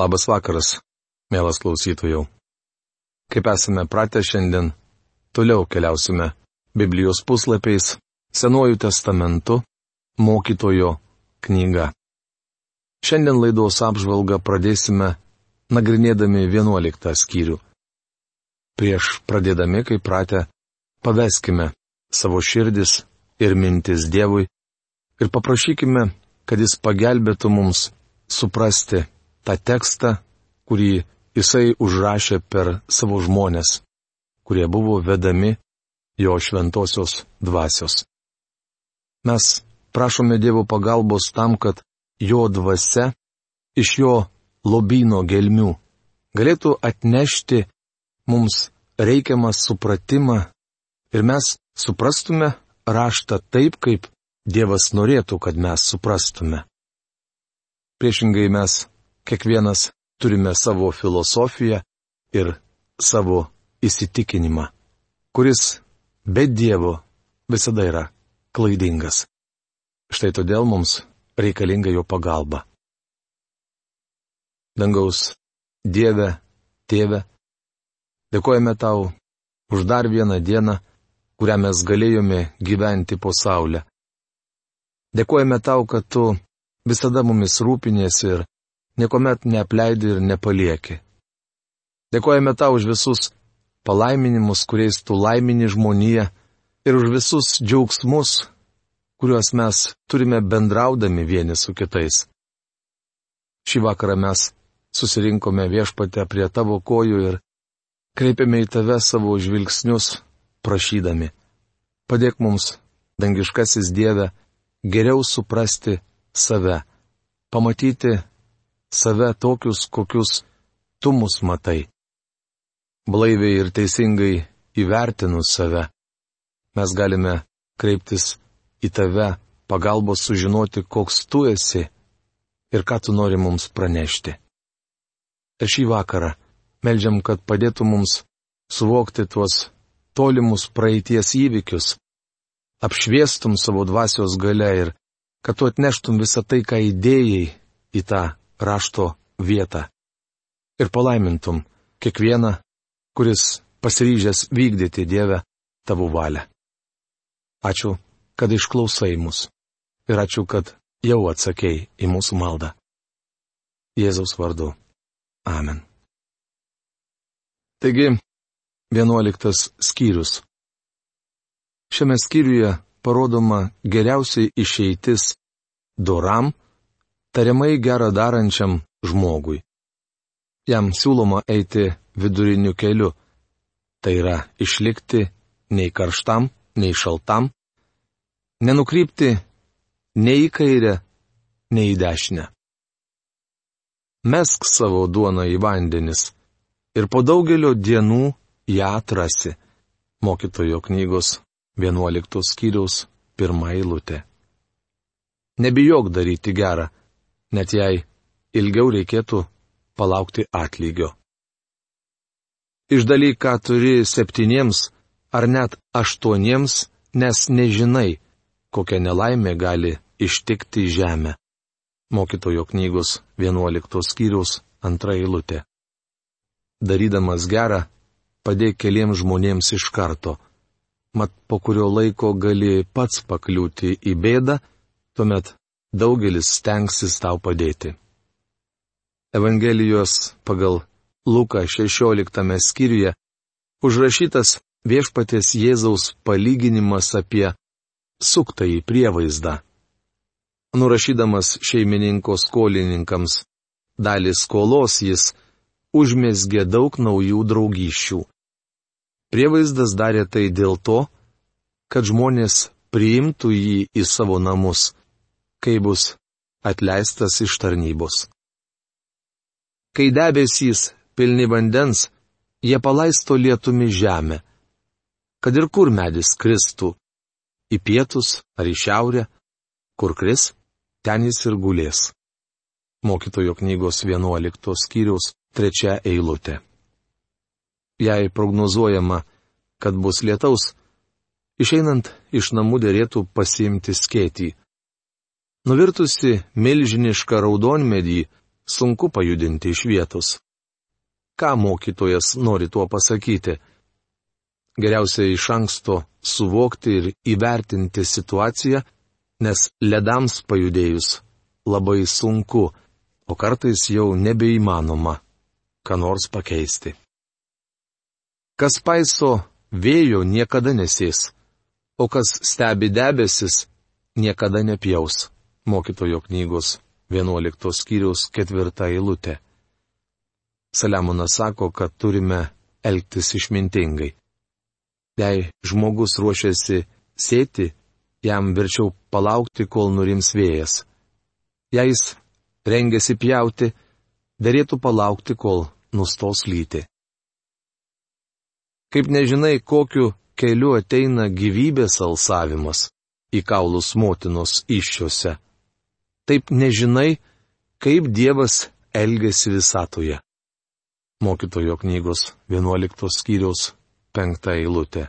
Labas vakaras, mielas klausytojų. Kaip esame pratę šiandien, toliau keliausime Biblijos puslapiais, Senuoju testamentu, mokytojo knyga. Šiandien laidos apžvalgą pradėsime nagrinėdami 11 skyrių. Prieš pradėdami, kaip pratę, paveskime savo širdis ir mintis Dievui ir paprašykime, kad Jis pagelbėtų mums suprasti tą tekstą, kurį Jisai užrašė per savo žmonės, kurie buvo vedami jo šventosios dvasios. Mes prašome Dievo pagalbos tam, kad jo dvasia iš jo lobino gelmių galėtų atnešti mums reikiamą supratimą ir mes suprastume raštą taip, kaip Dievas norėtų, kad mes suprastume. Priešingai mes kiekvienas turime savo filosofiją ir savo įsitikinimą, kuris be Dievo visada yra klaidingas. Štai todėl mums reikalinga jo pagalba. Dangaus Dieve, Tėve, dėkojame tau už dar vieną dieną, kurią mes galėjome gyventi po Saulę. Dėkojame tau, kad tu visada mumis rūpinėsi ir niekuomet neapleidi ir nepalieki. Dėkojame tau už visus palaiminimus, kuriais tu laimini žmoniją ir už visus džiaugsmus, kuriuos mes turime bendraudami vieni su kitais. Šį vakarą mes susirinkome viešpatę prie tavo kojų ir kreipiame į tave savo žvilgsnius, prašydami. Padėk mums, dangiškasis Dieve, geriau suprasti save, pamatyti save tokius, kokius tu mus matai. Blaiviai ir teisingai įvertinus save, mes galime kreiptis į tave pagalbos sužinoti, koks tu esi ir ką tu nori mums pranešti. Ir šį vakarą melžiam, kad padėtų mums suvokti tuos tolimus praeities įvykius, apšviestum savo dvasios gale ir kad tu atneštum visą tai, ką įdėjai į tą rašto vietą. Ir palaimintum kiekvieną, kuris pasiryžęs vykdyti Dievę tavo valią. Ačiū, kad išklausai mus. Ir ačiū, kad jau atsakėjai į mūsų maldą. Jėzaus vardu. Amen. Taigi, vienuoliktas skyrius. Šiame skyriuje parodoma geriausiai išeitis doram, tariamai gerą darančiam žmogui. Jam siūloma eiti viduriniu keliu. Tai yra išlikti nei karštam, nei šaltam, nenukrypti nei į kairę, nei į dešinę. Mesk savo duoną į vandenis ir po daugelio dienų ją atrasi. Mokytojo knygos 11 skyriaus pirmą eilutę. Nebijok daryti gerą, net jei ilgiau reikėtų palaukti atlygio. Išdalyk, ką turi septyniems ar net aštuoniems, nes nežinai, kokia nelaimė gali ištikti žemę. Mokytojo knygos 11 skyriaus antra eilutė. Darydamas gerą, padėk keliems žmonėms iš karto mat po kurio laiko gali pats pakliūti į bėdą, tuomet daugelis stengsis tau padėti. Evangelijos pagal Luką 16 skyriuje užrašytas viešpatės Jėzaus palyginimas apie suktąjį prievaizdą. Nurašydamas šeimininko skolininkams dalį skolos jis užmėsgė daug naujų draugyščių. Prievaizdas darė tai dėl to, kad žmonės priimtų jį į savo namus, kai bus atleistas iš tarnybos. Kai debesys pilni vandens, jie palaisto lietumi žemę. Kad ir kur medis kristų - į pietus ar į šiaurę, kur kris, ten jis ir gulės. Mokytojo knygos 11 skyriaus 3 eilutė jei prognozuojama, kad bus lietaus, išeinant iš namų dėrėtų pasiimti skėtį. Nuvirtusi milžinišką raudonmedį sunku pajudinti iš vietos. Ką mokytojas nori tuo pasakyti? Geriausia iš anksto suvokti ir įvertinti situaciją, nes ledams pajudėjus labai sunku, o kartais jau nebeįmanoma ką nors pakeisti. Kas paiso vėjo niekada nesės, o kas stebi debesis niekada nepjaus. Mokytojo knygos 11 skyriaus ketvirta eilutė. Saliamonas sako, kad turime elgtis išmintingai. Jei žmogus ruošiasi sėti, jam verčiau palaukti, kol nurims vėjas. Jei jis rengiasi pjauti, dėrėtų palaukti, kol nustos lyti. Kaip nežinai, kokiu keliu ateina gyvybės alsavimas į kaulus motinos iššiose, taip nežinai, kaip Dievas elgesi visatoje. Mokytojo knygos 11 skyriaus 5 eilutė.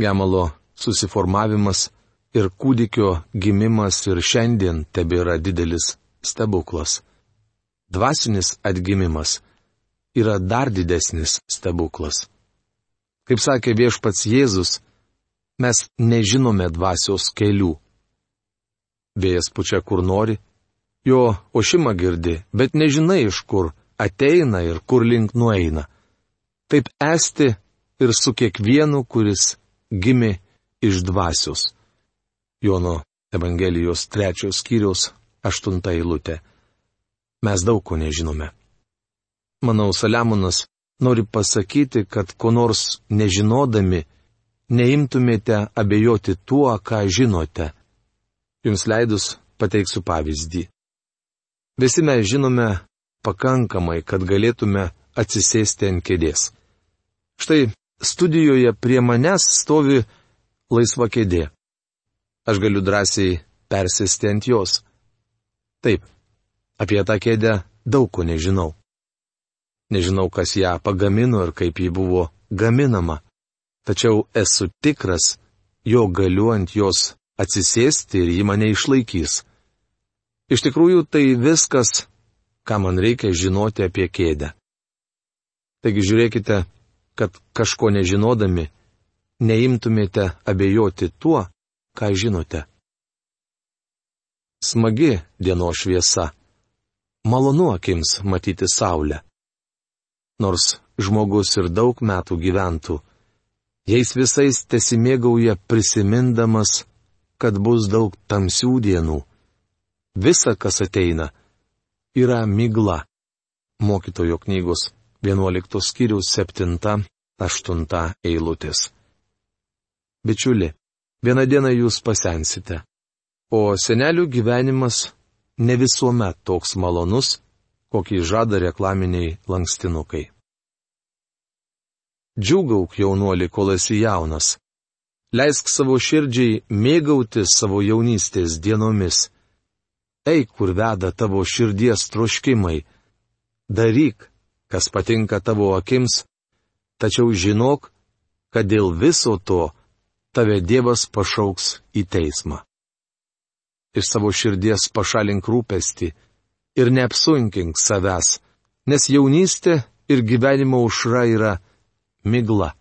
Gemalo susiformavimas ir kūdikio gimimas ir šiandien tebėra didelis stebuklas. Dvasinis atgimimas yra dar didesnis stebuklas. Kaip sakė viešpats Jėzus, mes nežinome dvasios kelių. Vėjas pučia kur nori, jo ošimą girdi, bet nežinai iš kur ateina ir kur link nueina. Taip esti ir su kiekvienu, kuris gimė iš dvasios. Jono Evangelijos trečios skyriaus aštunta eilutė. Mes daug ko nežinome. Manau, Saliamonas nori pasakyti, kad ko nors nežinodami, neimtumėte abejoti tuo, ką žinote. Jums leidus pateiksiu pavyzdį. Visi mes žinome pakankamai, kad galėtume atsisėsti ant kėdės. Štai studijoje prie manęs stovi laisva kėdė. Aš galiu drąsiai persėsti ant jos. Taip, apie tą kėdę daug ko nežinau. Nežinau, kas ją pagamino ir kaip ji buvo gaminama. Tačiau esu tikras, jo galiu ant jos atsisėsti ir ji mane išlaikys. Iš tikrųjų, tai viskas, ką man reikia žinoti apie kėdę. Taigi žiūrėkite, kad kažko nežinodami, neimtumėte abejoti tuo, ką žinote. Smagi dienos šviesa. Malonu akims matyti saulę. Nors žmogus ir daug metų gyventų, jais visais tesimėgauja prisimindamas, kad bus daug tamsių dienų. Visa, kas ateina, yra migla. Mokytojo knygos 11 skyriaus 7-8 eilutės. Bičiuli, vieną dieną jūs pasensite, o senelių gyvenimas ne visuomet toks malonus, kokį žada reklaminiai lankstinukai. Džiugauk jaunuoli, kol esi jaunas. Leisk savo širdžiai mėgauti savo jaunystės dienomis. Eik, kur veda tavo širdies troškimai. Daryk, kas patinka tavo akims, tačiau žinok, kad dėl viso to tave Dievas pašauks į teismą. Iš savo širdies pašalink rūpesti ir neapsunkink savęs, nes jaunystė ir gyvenimo užra yra migla.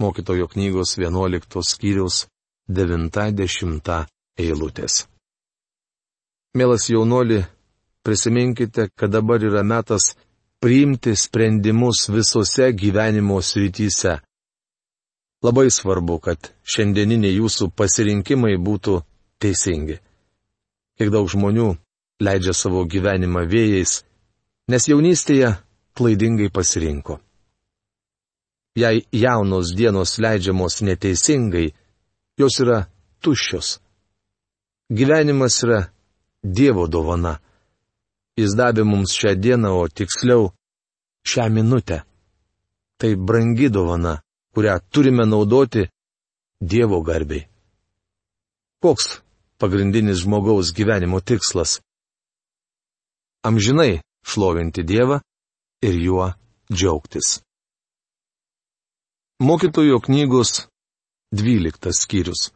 Mokytojo knygos 11 skyriaus 90 eilutės. Mielas jaunoli, prisiminkite, kad dabar yra metas priimti sprendimus visose gyvenimo srityse. Labai svarbu, kad šiandieniniai jūsų pasirinkimai būtų teisingi. Kiek daug žmonių leidžia savo gyvenimą vėjais, nes jaunystėje klaidingai pasirinko. Jei jaunos dienos leidžiamos neteisingai, jos yra tuščios. Gyvenimas yra Dievo dovana. Jis davė mums šią dieną, o tiksliau šią minutę. Tai brangi dovana, kurią turime naudoti Dievo garbiai. Koks pagrindinis žmogaus gyvenimo tikslas? Amžinai šlovinti Dievą ir juo džiaugtis. Mokytojo knygos 12 skyrius.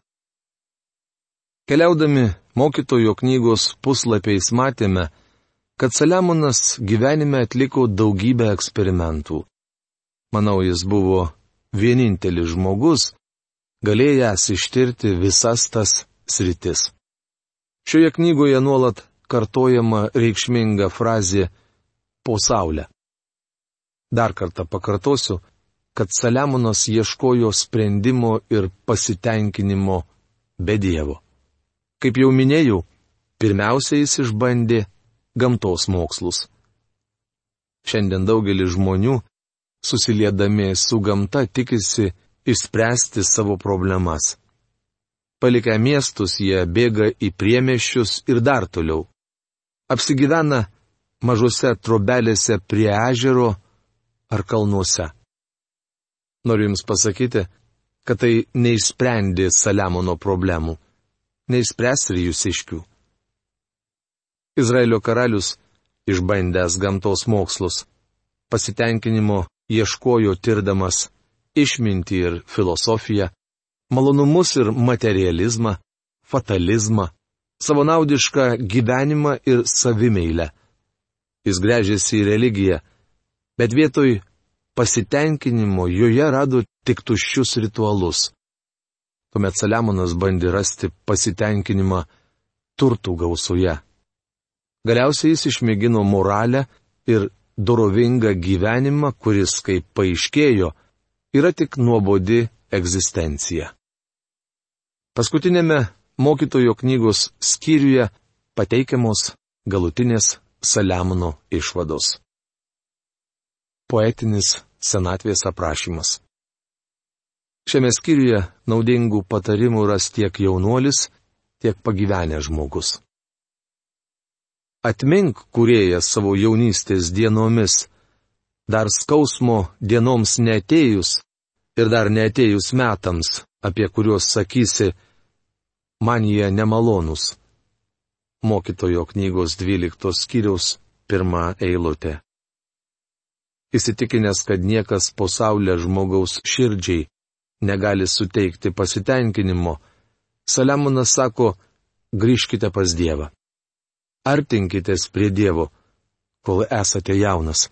Keliaudami mokytojo knygos puslapiais matėme, kad Saliamonas gyvenime atliko daugybę eksperimentų. Manau, jis buvo vienintelis žmogus, galėjęs ištirti visas tas sritis. Šioje knygoje nuolat kartojama reikšminga frazė po saulę. Dar kartą pakartosiu, kad Saliamonas ieškojo sprendimo ir pasitenkinimo be Dievo. Kaip jau minėjau, pirmiausia jis išbandė gamtos mokslus. Šiandien daugelis žmonių, susiliedami su gamta, tikisi išspręsti savo problemas. Palikę miestus, jie bėga į priemeščius ir dar toliau. Apsigyvena mažose trobelėse prie ežero ar kalnuose. Noriu Jums pasakyti, kad tai neišsprendė Saliamono problemų, neišspręs ir jūs iškių. Izraelio karalius, išbandęs gamtos mokslus, pasitenkinimo ieškojo tirdamas išmintį ir filosofiją, malonumus ir materializmą, fatalizmą, savanaudišką gyvenimą ir savimeilę. Jis grėžėsi į religiją, bet vietoj pasitenkinimo joje rado tik tuščius ritualus. Tuomet Saliamonas bandė rasti pasitenkinimą turtų gausoje. Galiausiai jis išmėgino moralę ir dorovingą gyvenimą, kuris, kaip paaiškėjo, yra tik nuobodi egzistencija. Paskutinėme mokytojo knygos skyriuje pateikiamos galutinės Saliamono išvados poetinis senatvės aprašymas. Šiame skyriuje naudingų patarimų ras tiek jaunuolis, tiek pagyvenęs žmogus. Atmink, kuriejas savo jaunystės dienomis, dar skausmo dienoms netėjus ir dar netėjus metams, apie kuriuos sakysi, man jie nemalonus. Mokytojo knygos 12 skyriaus pirmą eilutę įsitikinęs, kad niekas po saulę žmogaus širdžiai negali suteikti pasitenkinimo, Saliamonas sako, grįžkite pas Dievą. Artinkitės prie Dievo, kol esate jaunas.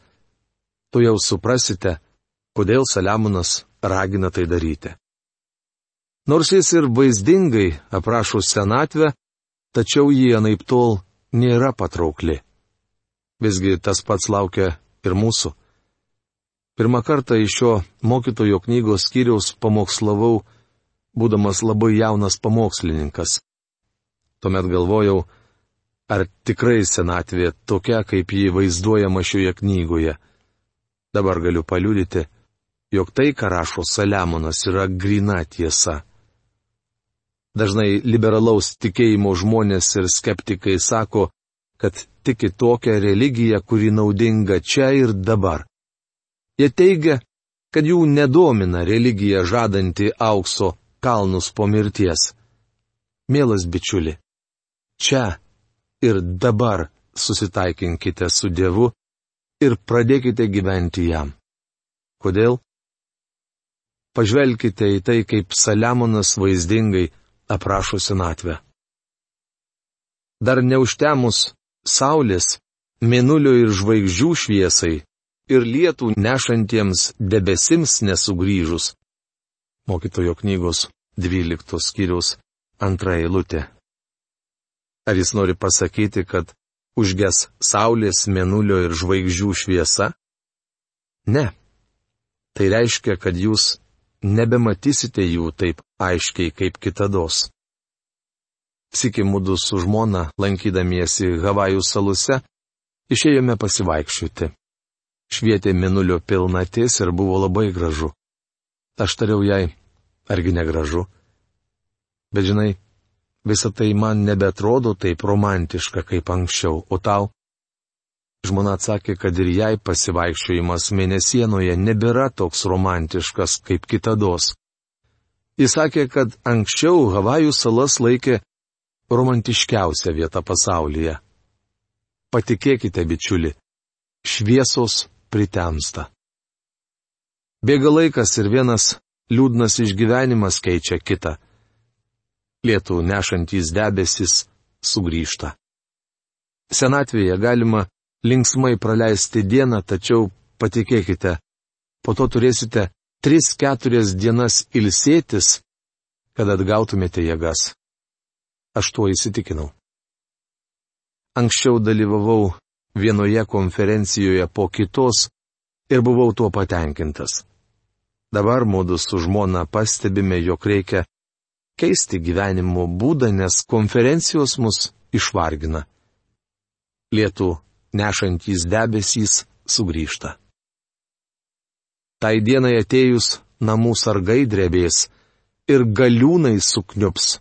Tu jau suprasite, kodėl Saliamonas ragina tai daryti. Nors jis ir vaizdingai aprašo senatvę, tačiau jį anaip tol nėra patraukli. Visgi tas pats laukia ir mūsų. Pirmą kartą iš šio mokytojo knygos skyriaus pamokslavau, būdamas labai jaunas pamokslininkas. Tuomet galvojau, ar tikrai senatvė tokia, kaip jį vaizduojama šioje knygoje. Dabar galiu paliudyti, jog tai, ką rašo Saliamonas, yra grina tiesa. Dažnai liberalaus tikėjimo žmonės ir skeptikai sako, kad tiki tokią religiją, kuri naudinga čia ir dabar. Jie teigia, kad jų nedomina religija žadanti aukso kalnus po mirties. Mielas bičiuli, čia ir dabar susitaikinkite su Dievu ir pradėkite gyventi jam. Kodėl? Pažvelkite į tai, kaip Saliamonas vaizdingai aprašo senatvę. Dar neužtemus saulės, mėnulio ir žvaigždžių šviesai, ir lietų nešantiems debesims nesugrįžus. Mokytojo knygos 12 skyriaus antra eilutė. Ar jis nori pasakyti, kad užges saulės, mėnulio ir žvaigždžių šviesa? Ne. Tai reiškia, kad jūs nebematysite jų taip aiškiai kaip kitados. Sikį mūdu su žmona, lankydamiesi Havajų salose, išėjome pasivaikščioti švietė minulio pilnatis ir buvo labai gražu. Aš tariau jai, argi negražu? Bet žinai, visa tai man nebetrodo taip romantiška kaip anksčiau, o tau? Žmona atsakė, kad ir jai pasivaikščiojimas mėnesienoje nebėra toks romantiškas kaip kitados. Jis sakė, kad anksčiau Havajų salas laikė romantiškiausia vieta pasaulyje. Patikėkite, bičiuli, šviesos pritemsta. Bėga laikas ir vienas liūdnas išgyvenimas keičia kitą. Lietų nešantys debesis sugrįžta. senatvėje galima linksmai praleisti dieną, tačiau patikėkite, po to turėsite 3-4 dienas ilsėtis, kad atgautumėte jėgas. Aš tuo įsitikinau. Anksčiau dalyvavau vienoje konferencijoje po kitos ir buvau tuo patenkintas. Dabar mūdu su žmona pastebime, jog reikia keisti gyvenimo būdą, nes konferencijos mus išvargina. Lietų nešantys debesys sugrįžta. Tai dienai atėjus namų sargai drebės ir galiūnai sukniups.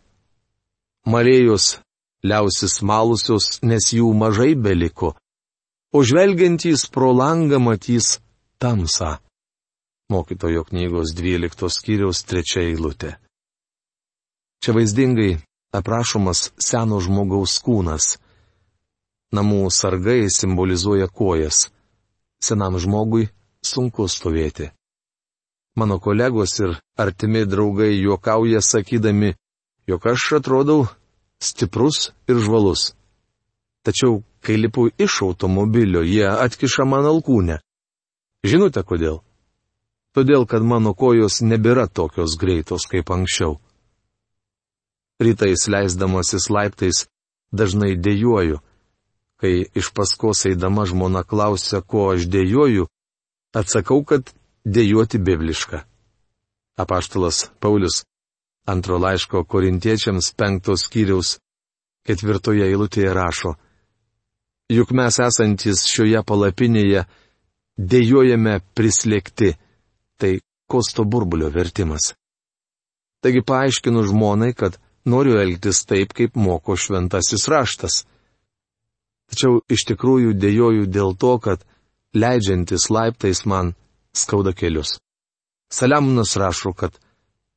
Malėjus liausis malusios, nes jų mažai beliko, o žvelgiantys pro langą matys tamsą mokytojo knygos 12 skyriaus 3 eilutė. Čia vaizdingai aprašomas seno žmogaus kūnas. Namų sargai simbolizuoja kojas. Senam žmogui sunku stovėti. Mano kolegos ir artimi draugai juokauja sakydami, jog aš atrodau stiprus ir žvalus. Tačiau, kai lipu iš automobilio, jie atkiša man alkūnę. Žinote kodėl? todėl kad mano kojos nebėra tokios greitos kaip anksčiau. Rytais leisdamasis laiptais dažnai dėjoju. Kai iš paskos eidama žmona klausia, ko aš dėjoju, atsakau, kad dėjuoti bibliška. Apaštalas Paulius antro laiško korintiečiams penktos skyriaus ketvirtoje eilutėje rašo, juk mes esantis šioje palapinėje dėjojame prislėgti tai kosto burbulio vertimas. Taigi paaiškinu žmonai, kad noriu elgtis taip, kaip moko šventasis raštas. Tačiau iš tikrųjų dėjoju dėl to, kad leidžiantis laiptais man skauda kelius. Saliamonas rašo, kad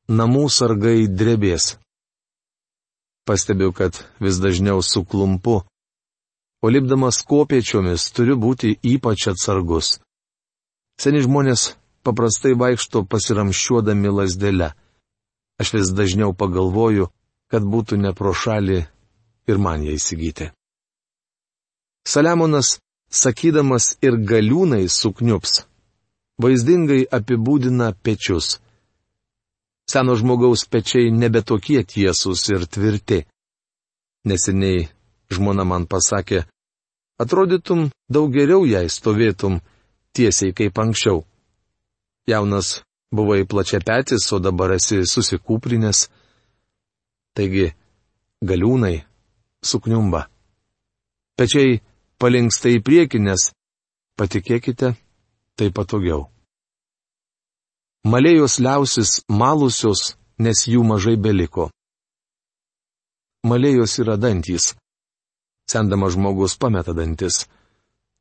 namų sargai drebės. Pastebiu, kad vis dažniau suklumpu, o lipdamas kopiečiomis turiu būti ypač atsargus. Seni žmonės paprastai vaikšto pasiramščiuodami lasdelę. Aš vis dažniau pagalvoju, kad būtų ne pro šalį ir man ją įsigyti. Saliamonas, sakydamas ir galiūnai sukniups, vaizdingai apibūdina pečius. Seno žmogaus pečiai nebe tokie tiesūs ir tvirti. Neseniai žmona man pasakė, atrodytum daug geriau jei stovėtum tiesiai kaip anksčiau. Jaunas buvai plačiapetis, o dabar esi susikūprinęs. Taigi, galiūnai sukniumba. Pečiai palinksta į priekį, nes, patikėkite, tai patogiau. Malėjos liausis malusios, nes jų mažai beliko. Malėjos yra dantys. Sendamas žmogus pameta dantis.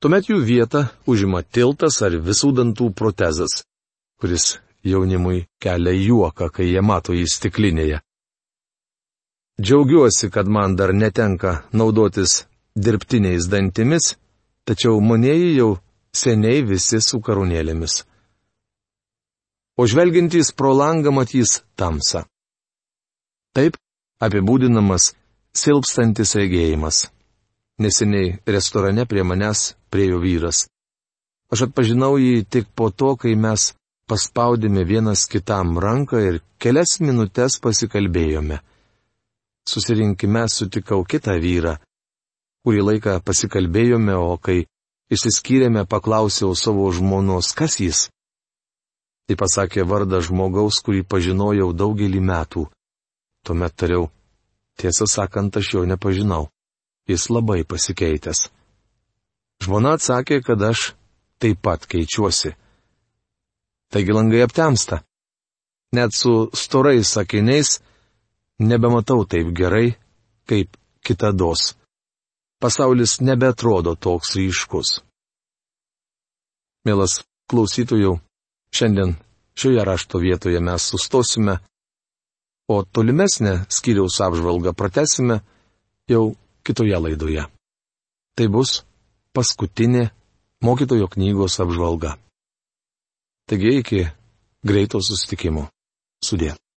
Tuomet jų vietą užima tiltas ar visų dantų protezas kuris jaunimui kelia juoką, kai jie mato jį stiklinėje. Džiaugiuosi, kad man dar netenka naudotis dirbtiniais dantimis, tačiau manėjai jau seniai visi su karūnėlėmis. O žvelgiantys pro langą matys tamsą. Taip apibūdinamas silpstantis regėjimas. Neseniai restorane prie manęs priejo vyras. Aš atpažinau jį tik po to, kai mes paspaudėme vienas kitam ranką ir kelias minutės pasikalbėjome. Susirinkime sutikau kitą vyrą. Kurį laiką pasikalbėjome, o kai išsiskyrėme, paklausiau savo žmonos, kas jis. Tai pasakė vardą žmogaus, kurį pažinojau daugelį metų. Tuomet tariau, tiesą sakant, aš jo nepažinau. Jis labai pasikeitęs. Žmona atsakė, kad aš taip pat keičiuosi taigi langai aptemsta. Net su storais sakiniais nebematau taip gerai, kaip kitados. Pasaulis nebetrodo toks ryškus. Mielas klausytojų, šiandien šioje rašto vietoje mes sustosime, o tolimesnę skyriaus apžvalgą pratesime jau kitoje laidoje. Tai bus paskutinė mokytojo knygos apžvalga. Taigi iki greito susitikimo. Sudė.